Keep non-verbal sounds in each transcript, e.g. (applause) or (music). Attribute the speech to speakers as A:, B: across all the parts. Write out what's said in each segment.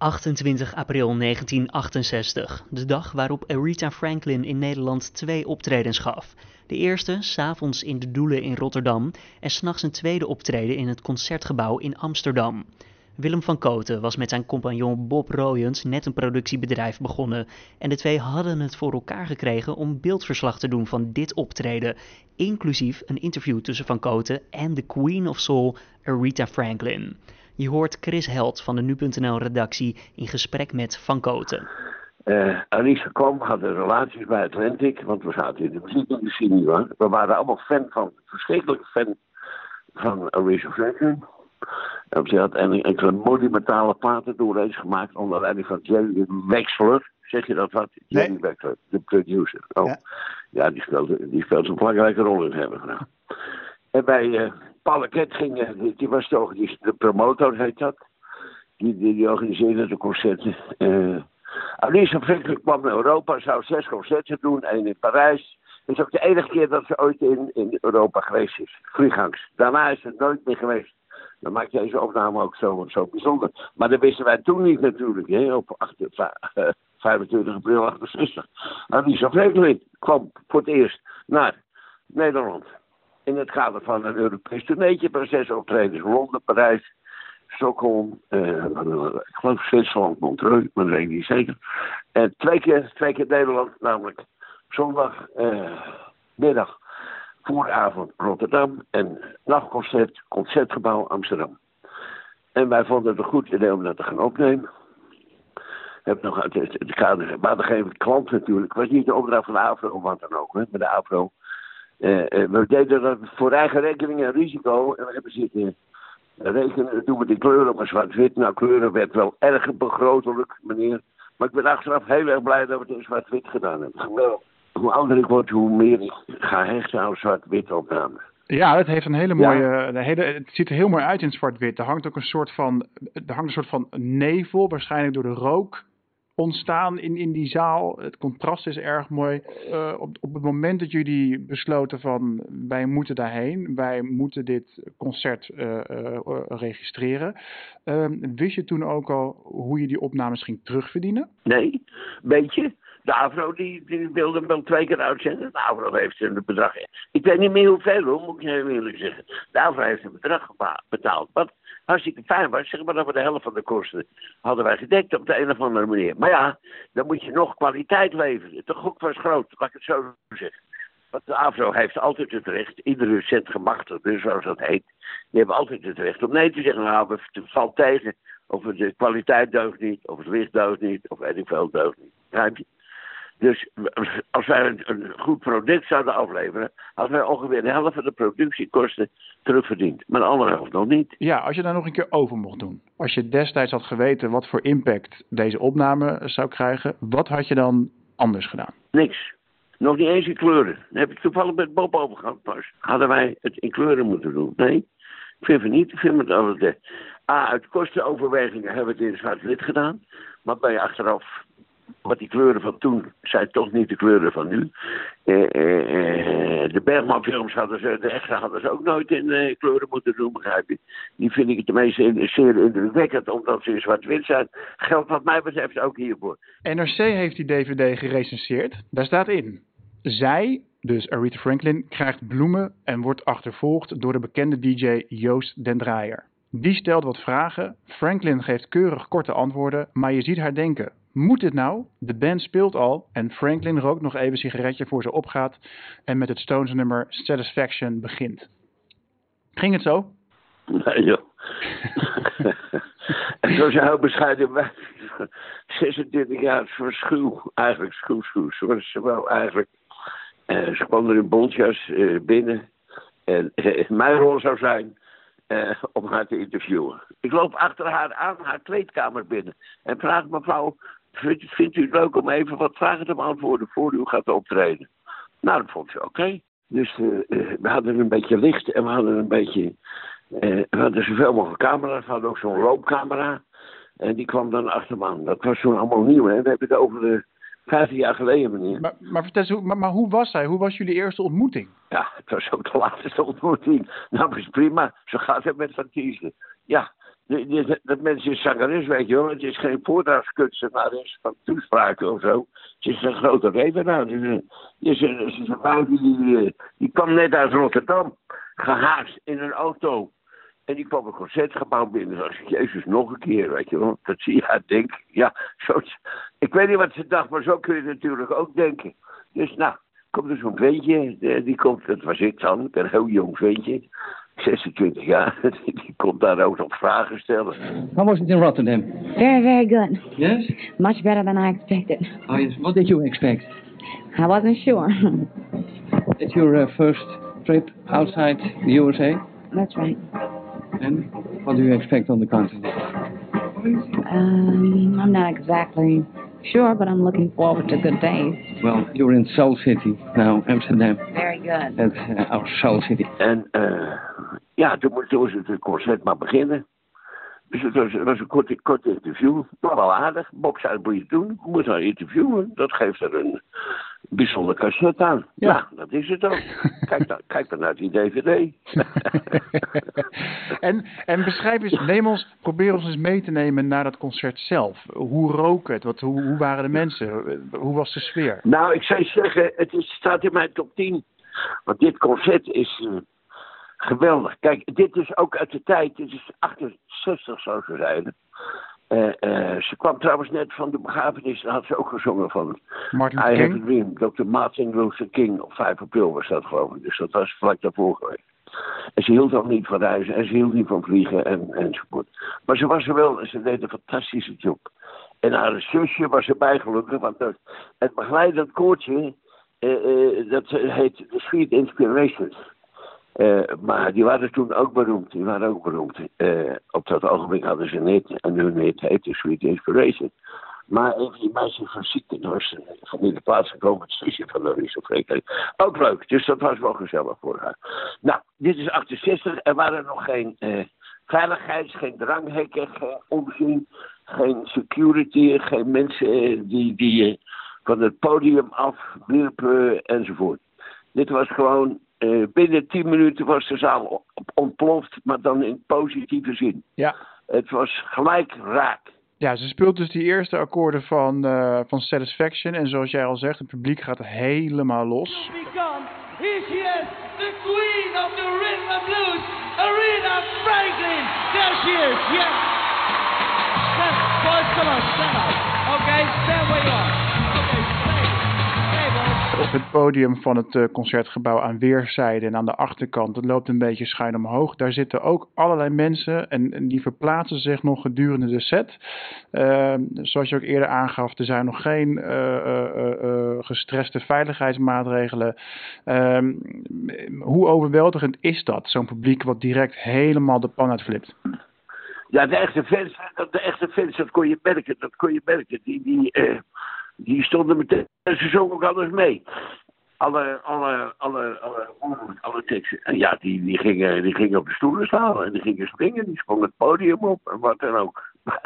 A: 28 april 1968, de dag waarop Aretha Franklin in Nederland twee optredens gaf. De eerste, s'avonds in de Doelen in Rotterdam en s'nachts een tweede optreden in het Concertgebouw in Amsterdam. Willem van Koten was met zijn compagnon Bob Royens net een productiebedrijf begonnen en de twee hadden het voor elkaar gekregen om beeldverslag te doen van dit optreden, inclusief een interview tussen Van Koten en de Queen of Soul, Aretha Franklin. Je hoort Chris Held van de Nu.nl redactie in gesprek met Van Koten.
B: Uh, Alice kwam, hadden relaties bij Atlantic, want we zaten in de muziekindustrie hoor. We waren allemaal fan van, verschrikkelijk fan van Aretha Franklin. En ze had enkele monumentale platen doorheen gemaakt onder leiding van Jerry Wexler. Zeg je dat wat?
C: Nee.
B: Jerry Wexler, de producer. Oh.
C: Ja.
B: Ja, die, speelde, die speelt een belangrijke rol in hebben gedaan. En bij uh, Paul Ket ging, eh, die, was toch die, de promotor, heet dat. Die, die, organiseerde de concerten. Uh, Alice Franklin kwam naar Europa, zou zes concerten doen, één in Parijs. Het is ook de enige keer dat ze ooit in, in Europa geweest is. Vlieghangs. Daarna is ze nooit meer geweest. Dat maakt deze opname ook zo, zo bijzonder. Maar dat wisten wij toen niet natuurlijk, hè, op 8, uh, 25 april 68. Alice Franklin kwam voor het eerst naar Nederland. In het kader van een Europees toerneetje, maar zes optredens. Londen, Parijs, Stockholm, uh, ik geloof Zwitserland, Montreux, maar dat weet ik niet zeker. En twee keer, twee keer Nederland, namelijk zondag, uh, middag, vooravond Rotterdam en nachtconcert, Concertgebouw Amsterdam. En wij vonden het een goed idee om dat te gaan opnemen. Heb nog uit het kader, maar geen klant natuurlijk. Het was niet de opdracht van de AFRO of wat dan ook, hè, met de AFRO. Uh, uh, we deden dat voor eigen rekening en risico. En we hebben zitten rekenen, doen we die kleuren maar zwart-wit. Nou, kleuren werd wel erg begrotelijk, meneer. Maar ik ben achteraf heel erg blij dat we het in zwart-wit gedaan hebben. Geweldig. Hoe ouder ik word, hoe meer ik ga hechten aan zwart-wit opnames.
C: Ja, het heeft een hele mooie. De hele, het ziet er heel mooi uit in zwart-wit. Er hangt ook een soort van. Er hangt een soort van nevel, waarschijnlijk door de rook ontstaan in, in die zaal. Het contrast is erg mooi. Uh, op, op het moment dat jullie besloten van wij moeten daarheen, wij moeten dit concert uh, uh, registreren. wist je toen ook al hoe je die opnames ging terugverdienen?
B: Nee, beetje. De AVRO die, die wilde hem wel twee keer uitzenden. De AVRO heeft een bedrag. Ik weet niet meer hoeveel hoor, moet ik heel eerlijk zeggen. De AVRO heeft een bedrag betaald. Wat hartstikke fijn was, zeg maar dat we de helft van de kosten hadden wij gedekt op de een of andere manier. Maar ja, dan moet je nog kwaliteit leveren. De gok was groot, laat ik het zo zeggen. Want de AVRO heeft altijd het recht, iedere cent dus zoals dat heet, die hebben altijd het recht om nee te zeggen. Nou, het valt tegen, of de kwaliteit deugt niet, of het licht deugt niet, of weet ik veel deugt niet. Je? Dus als wij een, een, goed product zouden afleveren, hadden wij ongeveer de helft van de productiekosten terugverdiend. Maar de andere helft nog niet.
C: Ja, als je daar nog een keer over mocht doen. Als je destijds had geweten wat voor impact deze opname zou krijgen, wat had je dan anders gedaan?
B: Niks. Nog niet eens in kleuren. Daar heb ik toevallig met Bob over gehad pas. Hadden wij het in kleuren moeten doen? Nee, ik vind het niet. Ik vind het altijd. A, uit kostenoverwegingen hebben we het in zwart-wit gedaan. Maar bij achteraf want die kleuren van toen zijn toch niet de kleuren van nu. Eh, eh, de Bergman-films hadden ze, de extra hadden ze ook nooit in eh, kleuren moeten doen, begrijp je. Die vind ik het de meeste zeer indrukwekkend, omdat ze in zwart-wit zijn. Geldt wat mij betreft ook hiervoor.
C: NRC heeft die DVD gerecenseerd. Daar staat in. Zij, dus Aretha Franklin, krijgt bloemen en wordt achtervolgd door de bekende DJ Joost den Draaier. Die stelt wat vragen. Franklin geeft keurig korte antwoorden, maar je ziet haar denken. Moet dit nou? De band speelt al en Franklin rookt nog even een sigaretje voor ze opgaat en met het Stones nummer Satisfaction begint. Ging het zo?
B: Nee joh. en zoals je heel bescheiden bij 26 jaar verschuw, eigenlijk schuw, schuw. Ze was wel eigenlijk, uh, ze kwam er in bontjas uh, binnen en uh, mijn rol zou zijn uh, om haar te interviewen. Ik loop achter haar aan haar kleedkamer binnen en vraag mevrouw, vindt, vindt u het leuk om even wat vragen te beantwoorden voor u gaat optreden? Nou, dat vond ze oké. Okay. Dus uh, uh, we hadden een beetje licht en we hadden een beetje, we hadden zoveel mogelijk camera's, we hadden ook zo'n loopcamera. En die kwam dan achter me aan. Dat was toen allemaal nieuw, hè. We hebben het over de 15 jaar geleden, meneer.
C: Maar, maar, vertel eens, maar, maar, hoe was zij? Hoe was jullie eerste ontmoeting?
B: Ja, het was ook de laatste ontmoeting. Nou, is prima. Zo gaat het met Van Tieselen. Ja, dat mensen is zangeres, weet je wel. Het is geen voordragskunstenares van toespraken of zo. Het is een grote redenaar. Het is een, een vrouw die, die kwam net uit Rotterdam. Gehaast in een auto. En die kwam een concertgebouw binnen. Jezus nog een keer, weet je wel. Dat zie je, ja, denk. Ja, zo, ik weet niet wat ze dacht, maar zo kun je natuurlijk ook denken. Dus nou, komt er zo'n ventje. Die komt, dat was ik dan, een heel jong ventje. 26 jaar. (laughs) Die komt daar ook nog vragen stellen.
D: How was it in Rotterdam?
E: Very, very good.
D: Yes?
E: Much better than I expected.
D: Oh, yes. What did you expect?
E: I wasn't sure.
D: It's your uh, first trip outside the USA?
E: That's right.
D: And what do you expect on the continent?
E: Um, I'm not exactly sure, but I'm looking forward to good days.
D: Well, you're in Soul City now, Amsterdam.
E: Very good.
D: That's uh, our Soul City.
B: En uh, ja, toen moest het concert maar beginnen. Dus het was, het was een kort, kort interview. Maar wel aardig. Zei, wat moet je doen? Je moet haar interviewen. Dat geeft er een bijzonder cassette aan. Ja, ja dat is het ook. (laughs) kijk, dan, kijk dan naar die dvd. (laughs)
C: en, en beschrijf eens, neem ons, probeer ons eens mee te nemen naar dat concert zelf. Hoe rook het? Wat, hoe, hoe waren de mensen? Hoe was de sfeer?
B: Nou, ik zou zeggen, het is, staat in mijn top 10. Want dit concert is... Uh, geweldig. Kijk, dit is ook uit de tijd, dit is 68 zou ze zijn. Uh, uh, ze kwam trouwens net van de begrafenis, daar had ze ook gezongen van
C: Martin
B: I
C: King?
B: Have a Dream. Dr. Martin Luther King op 5 april was dat geloof ik. Dus dat was vlak daarvoor geweest. En ze hield ook niet van reizen en ze hield niet van vliegen en, enzovoort. Maar ze was er wel en ze deed een fantastische job. En haar zusje was erbij gelukkig, want het, het begeleidend koortje, uh, dat heet The Sweet Inspirations. Uh, maar die waren toen ook beroemd. Die waren ook beroemd. Uh, op dat ogenblik hadden ze net, en hun net heette Sweet Inspiration. Maar even die meisjes van Ziekenhuis van in de plaats gekomen, het zusje van Louise Franklin. Ook leuk, dus dat was wel gezellig voor haar. Nou, dit is 68. Er waren nog geen uh, veiligheids, geen dranghekken, geen omzien, geen security, geen mensen die, die van het podium afwierpen enzovoort. Dit was gewoon uh, binnen tien minuten was de zaal ontploft, maar dan in positieve zin.
C: Ja.
B: Het was gelijk raak.
C: Ja, ze speelt dus die eerste akkoorden van, uh, van Satisfaction. En zoals jij al zegt, het publiek gaat helemaal los.
F: Here she is, the queen of the rhythm and blues, Aretha Franklin. There she is, yes. Stand, boys, come on, stand up. Okay, stand where you are.
C: Op het podium van het uh, concertgebouw aan weerszijden en aan de achterkant. Dat loopt een beetje schuin omhoog. Daar zitten ook allerlei mensen en, die verplaatsen zich nog gedurende de set. Uh, zoals je ook eerder aangaf, er zijn nog geen uh, gestreste veiligheidsmaatregelen. Ehm, hoe overweldigend is dat, zo'n publiek wat direct helemaal de pan uitflipt?
B: Ja, de echte fans, de echte fans, dat kon je merken, dat kon je merken. Die, die, die stonden meteen, ze zongen ook alles mee. Alle, alle, alle, alle, alle teksten. En ja, die, die, gingen, die gingen op de stoelen staan en die gingen springen, die sprongen het podium op en wat dan ook. (laughs)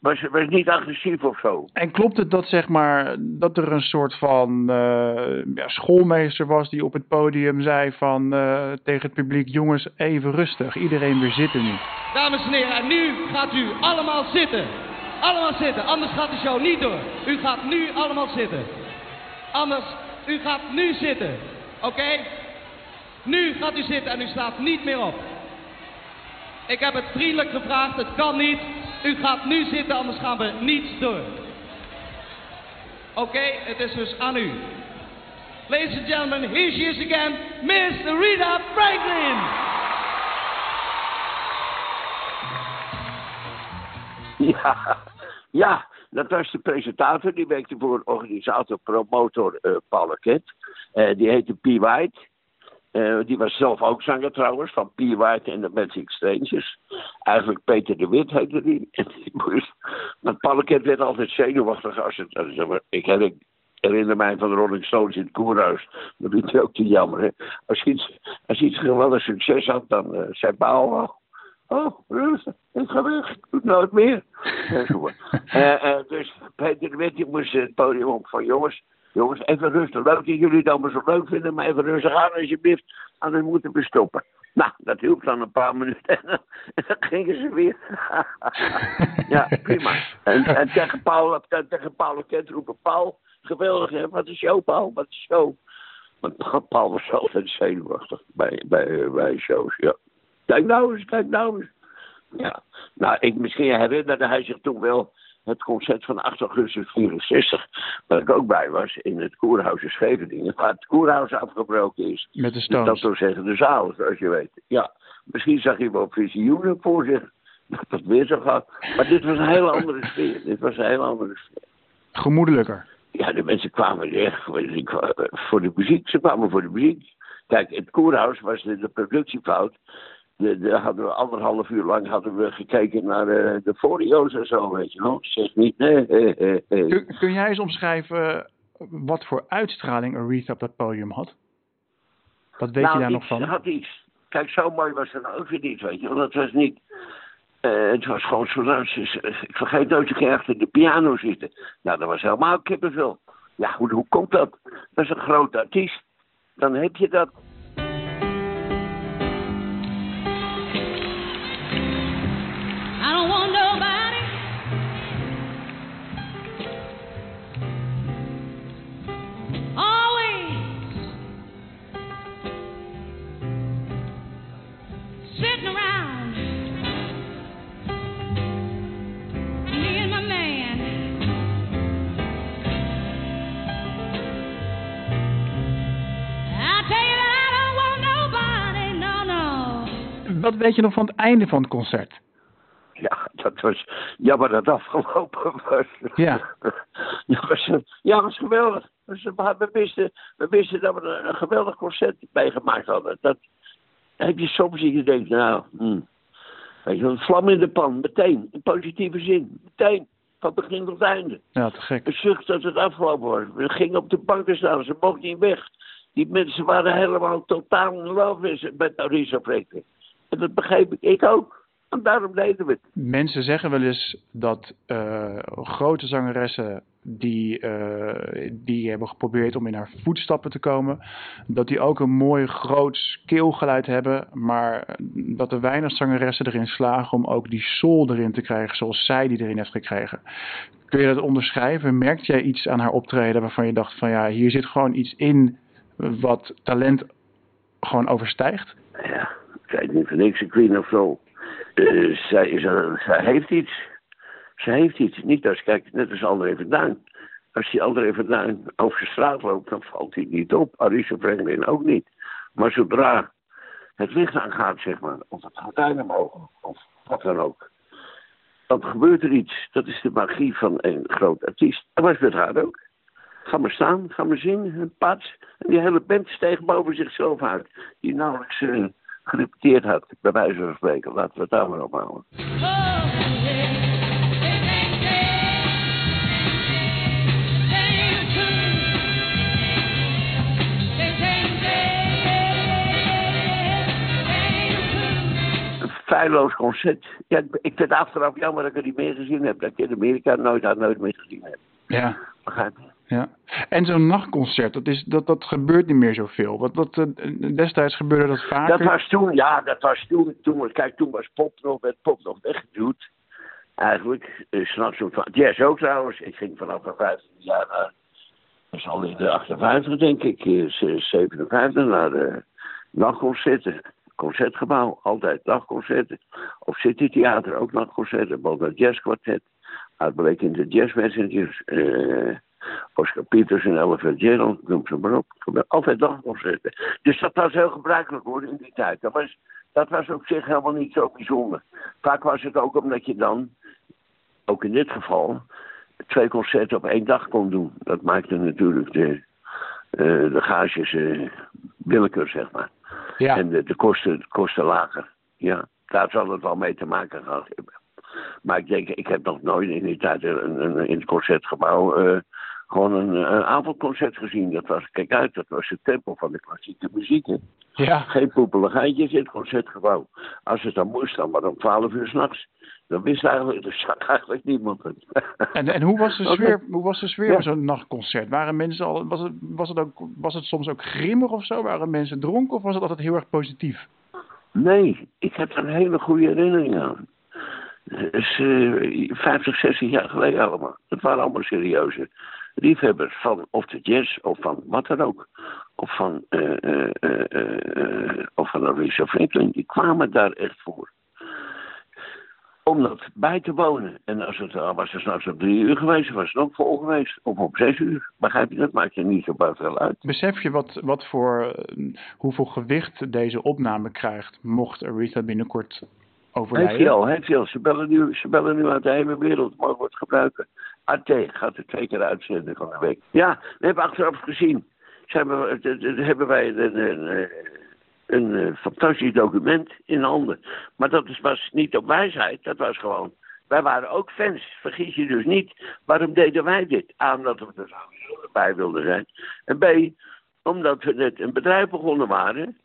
B: Maar ze was niet agressief of zo.
C: En klopt het dat, zeg maar, dat er een soort van uh, ja, schoolmeester was die op het podium zei van uh, tegen het publiek: jongens, even rustig, iedereen weer zitten nu.
F: Dames en heren, en nu gaat u allemaal zitten. Allemaal zitten, anders gaat de show niet door. U gaat nu allemaal zitten. Anders, u gaat nu zitten. Oké? Nu gaat u zitten en u staat niet meer op. Ik heb het vriendelijk gevraagd, het kan niet. U gaat nu zitten, anders gaan we niet door. Oké, het is dus aan u. Ladies and gentlemen, here she is again, Miss Rita Franklin.
B: Ja, ja, dat was de presentator. Die werkte voor organisator, promotor uh, Paul. Uh, die heette P. White. Uh, die was zelf ook zanger trouwens, van P. White en de Magic Strangers. Eigenlijk Peter de Wit heette die. (laughs) maar Paul werd altijd zenuwachtig als het... Ik herinner mij van de Rolling Stones in het koerhuis. Dat je ook te jammer. Als iets, als iets geweldig succes had, dan zei Paul... Oh, rustig, ik ga weg, ik doe het nooit meer. uh, (laughs) uh, dus Peter de Wit moest het podium op van jongens, jongens, even rustig. Leuk dat jullie het allemaal zo leuk vinden, maar even rustig aan alsjeblieft. Anders moeten we stoppen. Nou, dat hielp dan een paar minuten en dan, (laughs) gingen ze weer. (laughs) ja, prima. En, en tegen Paul, tegen Paul Kent roepen, Paul, geweldig hè, wat is show Paul, wat is show? Want Paul was altijd zenuwachtig bij, bij, bij shows, ja. Kijk nou eens, kijk nou eens. Ja, nou, ik, misschien herinnerde hij zich toen wel het concert van 8 augustus 64, waar ik ook bij was, in het Koerhuis in Scheveningen, waar het Koerhuis afgebroken is.
C: Met de
B: Dus dat wil zeggen de zaal, zoals je weet. Ja, misschien zag hij wel visioenen voor zich, dat het weer zo gaat. Maar dit was een hele andere sfeer, dit was een hele andere sfeer.
C: Gemoedelijker.
B: Ja, de mensen kwamen echt voor de muziek. Ze kwamen voor de muziek. Kijk, het Koerhuis was de productiefout. De, de, hadden we anderhalf uur lang hadden we gekeken naar eh, de Forio's en zo, weet je wel. Zeg niet, nee, eh, eh, eh.
C: Kun, kun jij eens omschrijven wat voor uitstraling Aretha op dat podium had? Wat weet
B: nou,
C: je daar nog van?
B: had iets. Kijk, zo mooi was het ook weer niet, weet je wel. Dat was niet... eh, het was gewoon zo... nou, Ik vergeet nooit, ze ging achter de piano zitten. Nou, dat was helemaal kippenvel. Ja, hoe, hoe komt dat? Dat is een groot artiest. Dan heb je dat.
C: Wat weet je nog van het einde van het concert?
B: Ja, dat was jammer dat het afgelopen was.
C: Ja. (laughs)
B: Ja, was, ja, was geweldig. Dus we, wisten, we wisten dat we een, een geweldig concert meegemaakt hadden. Dat heb je soms in je denkt, nou, hm. weet je, een vlam in de pan, meteen, in positieve zin, meteen, van begin tot einde.
C: Ja, te gek.
B: Een zucht dat het afgelopen was. We gingen op de banken staan, ze mochten niet weg. Die mensen waren helemaal totaal in love met Arisa Franklin. En dat begreep ik, ook. En daarom deden we het.
C: Mensen zeggen wel eens dat eh, grote zangeressen die, eh, die hebben geprobeerd om in haar voetstappen te komen, dat die ook een mooi groot keelgeluid hebben, maar dat er weinig zangeressen erin slagen om ook die soul erin te krijgen zoals zij die erin heeft gekregen. Kun je dat onderschrijven? Merkt jij iets aan haar optreden waarvan je dacht van ja, hier zit gewoon iets in wat talent gewoon overstijgt?
B: Ja, weet niet van niks, een queen of zo. Eh, zij, een- zij heeft iets. Zij heeft iets. Niet als, kijk, net als André van Duin. Als die André van Duin over de straat loopt, dan valt hij niet op. Arisa Franklin ook niet. Maar zodra het licht aangaat, zeg maar, of het gordijn omhoog, of wat dan ook. Dan gebeurt er iets. Dat is de magie van een groot artiest. Dat was met haar ook. Ga maar staan, ga maar zingen, een pats. En die hele band steeg boven zichzelf uit. Die nauwelijks eh, gerepeteerd had, bij wijze van spreken. Laten we het daar maar op houden. Een feilloos concert. Ja, ik- ik vind het achteraf jammer dat ik het niet meer gezien heb. Dat ik in Amerika nooit, had nooit meer gezien heb.
C: Ja.
B: Begrijp je?
C: Ja. En zo'n nachtconcert, dat, is, dat, dat gebeurt niet meer zoveel. Wat, wat, eh, destijds gebeurde dat vaker.
B: Dat was toen, ja, dat was toen. toen kijk, toen was pop nog, werd pop nog weggeduwd. Eigenlijk, uh, s'nachts om. Jazz ook trouwens. Ik ging vanaf mijn 15 jaar naar, dat is al in de 58 denk ik, eh, z- 57 naar de nachtconcerten. Concertgebouw, altijd nachtconcerten. Op Citytheater ook nachtconcerten. Bijvoorbeeld jazzkwartet. Uitbleek in de eh, Oscar Peters en Ella Fitzgerald, noem ze maar op. Altijd nachtconcerten. Dus dat was heel gebruikelijk hoor in die tijd. Dat was, dat was op zich helemaal niet zo bijzonder. Vaak was het ook omdat je dan, ook in dit geval, twee concerten op één dag kon doen. Dat maakte natuurlijk de, eh, de gages willekeur, zeg maar.
C: ja.
B: En de, de, kosten, de kosten lager. Ja, daar zal het wel mee te maken gehad hebben. Maar ik denk, ik heb nog nooit in die tijd een, een, in het concertgebouw eh, gewoon een, een avondconcert gezien. Dat was, kijk uit, dat was de tempel van de klassieke muziek. Hè.
C: ja.
B: Geen poepeligheidjes in het concertgebouw. Als het dan moest, dan maar om 12 uur s'nachts. Dan wist eigenlijk, er zag eigenlijk niemand het. (laughs)
C: En, en hoe was de sfeer, hoe was de sfeer
B: Ja.
C: van zo'n nachtconcert? Waren mensen al, was, het, was, het ook, was het soms ook grimmig of zo? Waren mensen dronken of was het altijd heel erg positief?
B: Nee, ik heb er een hele goede herinnering aan. Dat is uh, 50, 60 jaar geleden allemaal. Dat waren allemaal serieuze liefhebbers van of de jazz of van wat dan ook. Of van, uh, uh, of van Aretha Franklin. Die kwamen daar echt voor om dat bij te wonen. En als het, al was het s'nachts op drie uur geweest, was het ook vol geweest. Of op zes uur. Begrijp je, dat maakt je niet zo buiten uit.
C: Besef je wat, wat voor, hoeveel gewicht deze opname krijgt, mocht Aretha binnenkort overlijden?
B: Heeft hij al, heeft hij al. Ze bellen nu, ze bellen nu uit de hele wereld, mogen we het gebruiken. AT gaat er twee keer uitzenden van de week. Ja, we hebben achteraf gezien. Ze hebben, hebben wij een, een, uh, fantastisch document in handen. Maar dat was niet op wijsheid, dat was gewoon. Wij waren ook fans, vergis je dus niet. Waarom deden wij dit? A, omdat we er sowieso bij wilden zijn. En B, omdat we net een bedrijf begonnen waren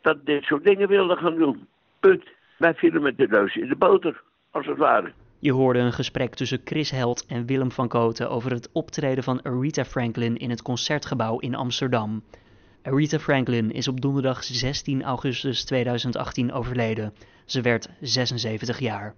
B: dat dit soort dingen wilde gaan doen. Punt. Wij vielen met de neus in de boter, als het ware.
A: Je hoorde een gesprek tussen Chris Held en Willem van Koten over het optreden van Aretha Franklin in het Concertgebouw in Amsterdam. Aretha Franklin is op donderdag 16 augustus 2018 overleden. Ze werd 76 jaar.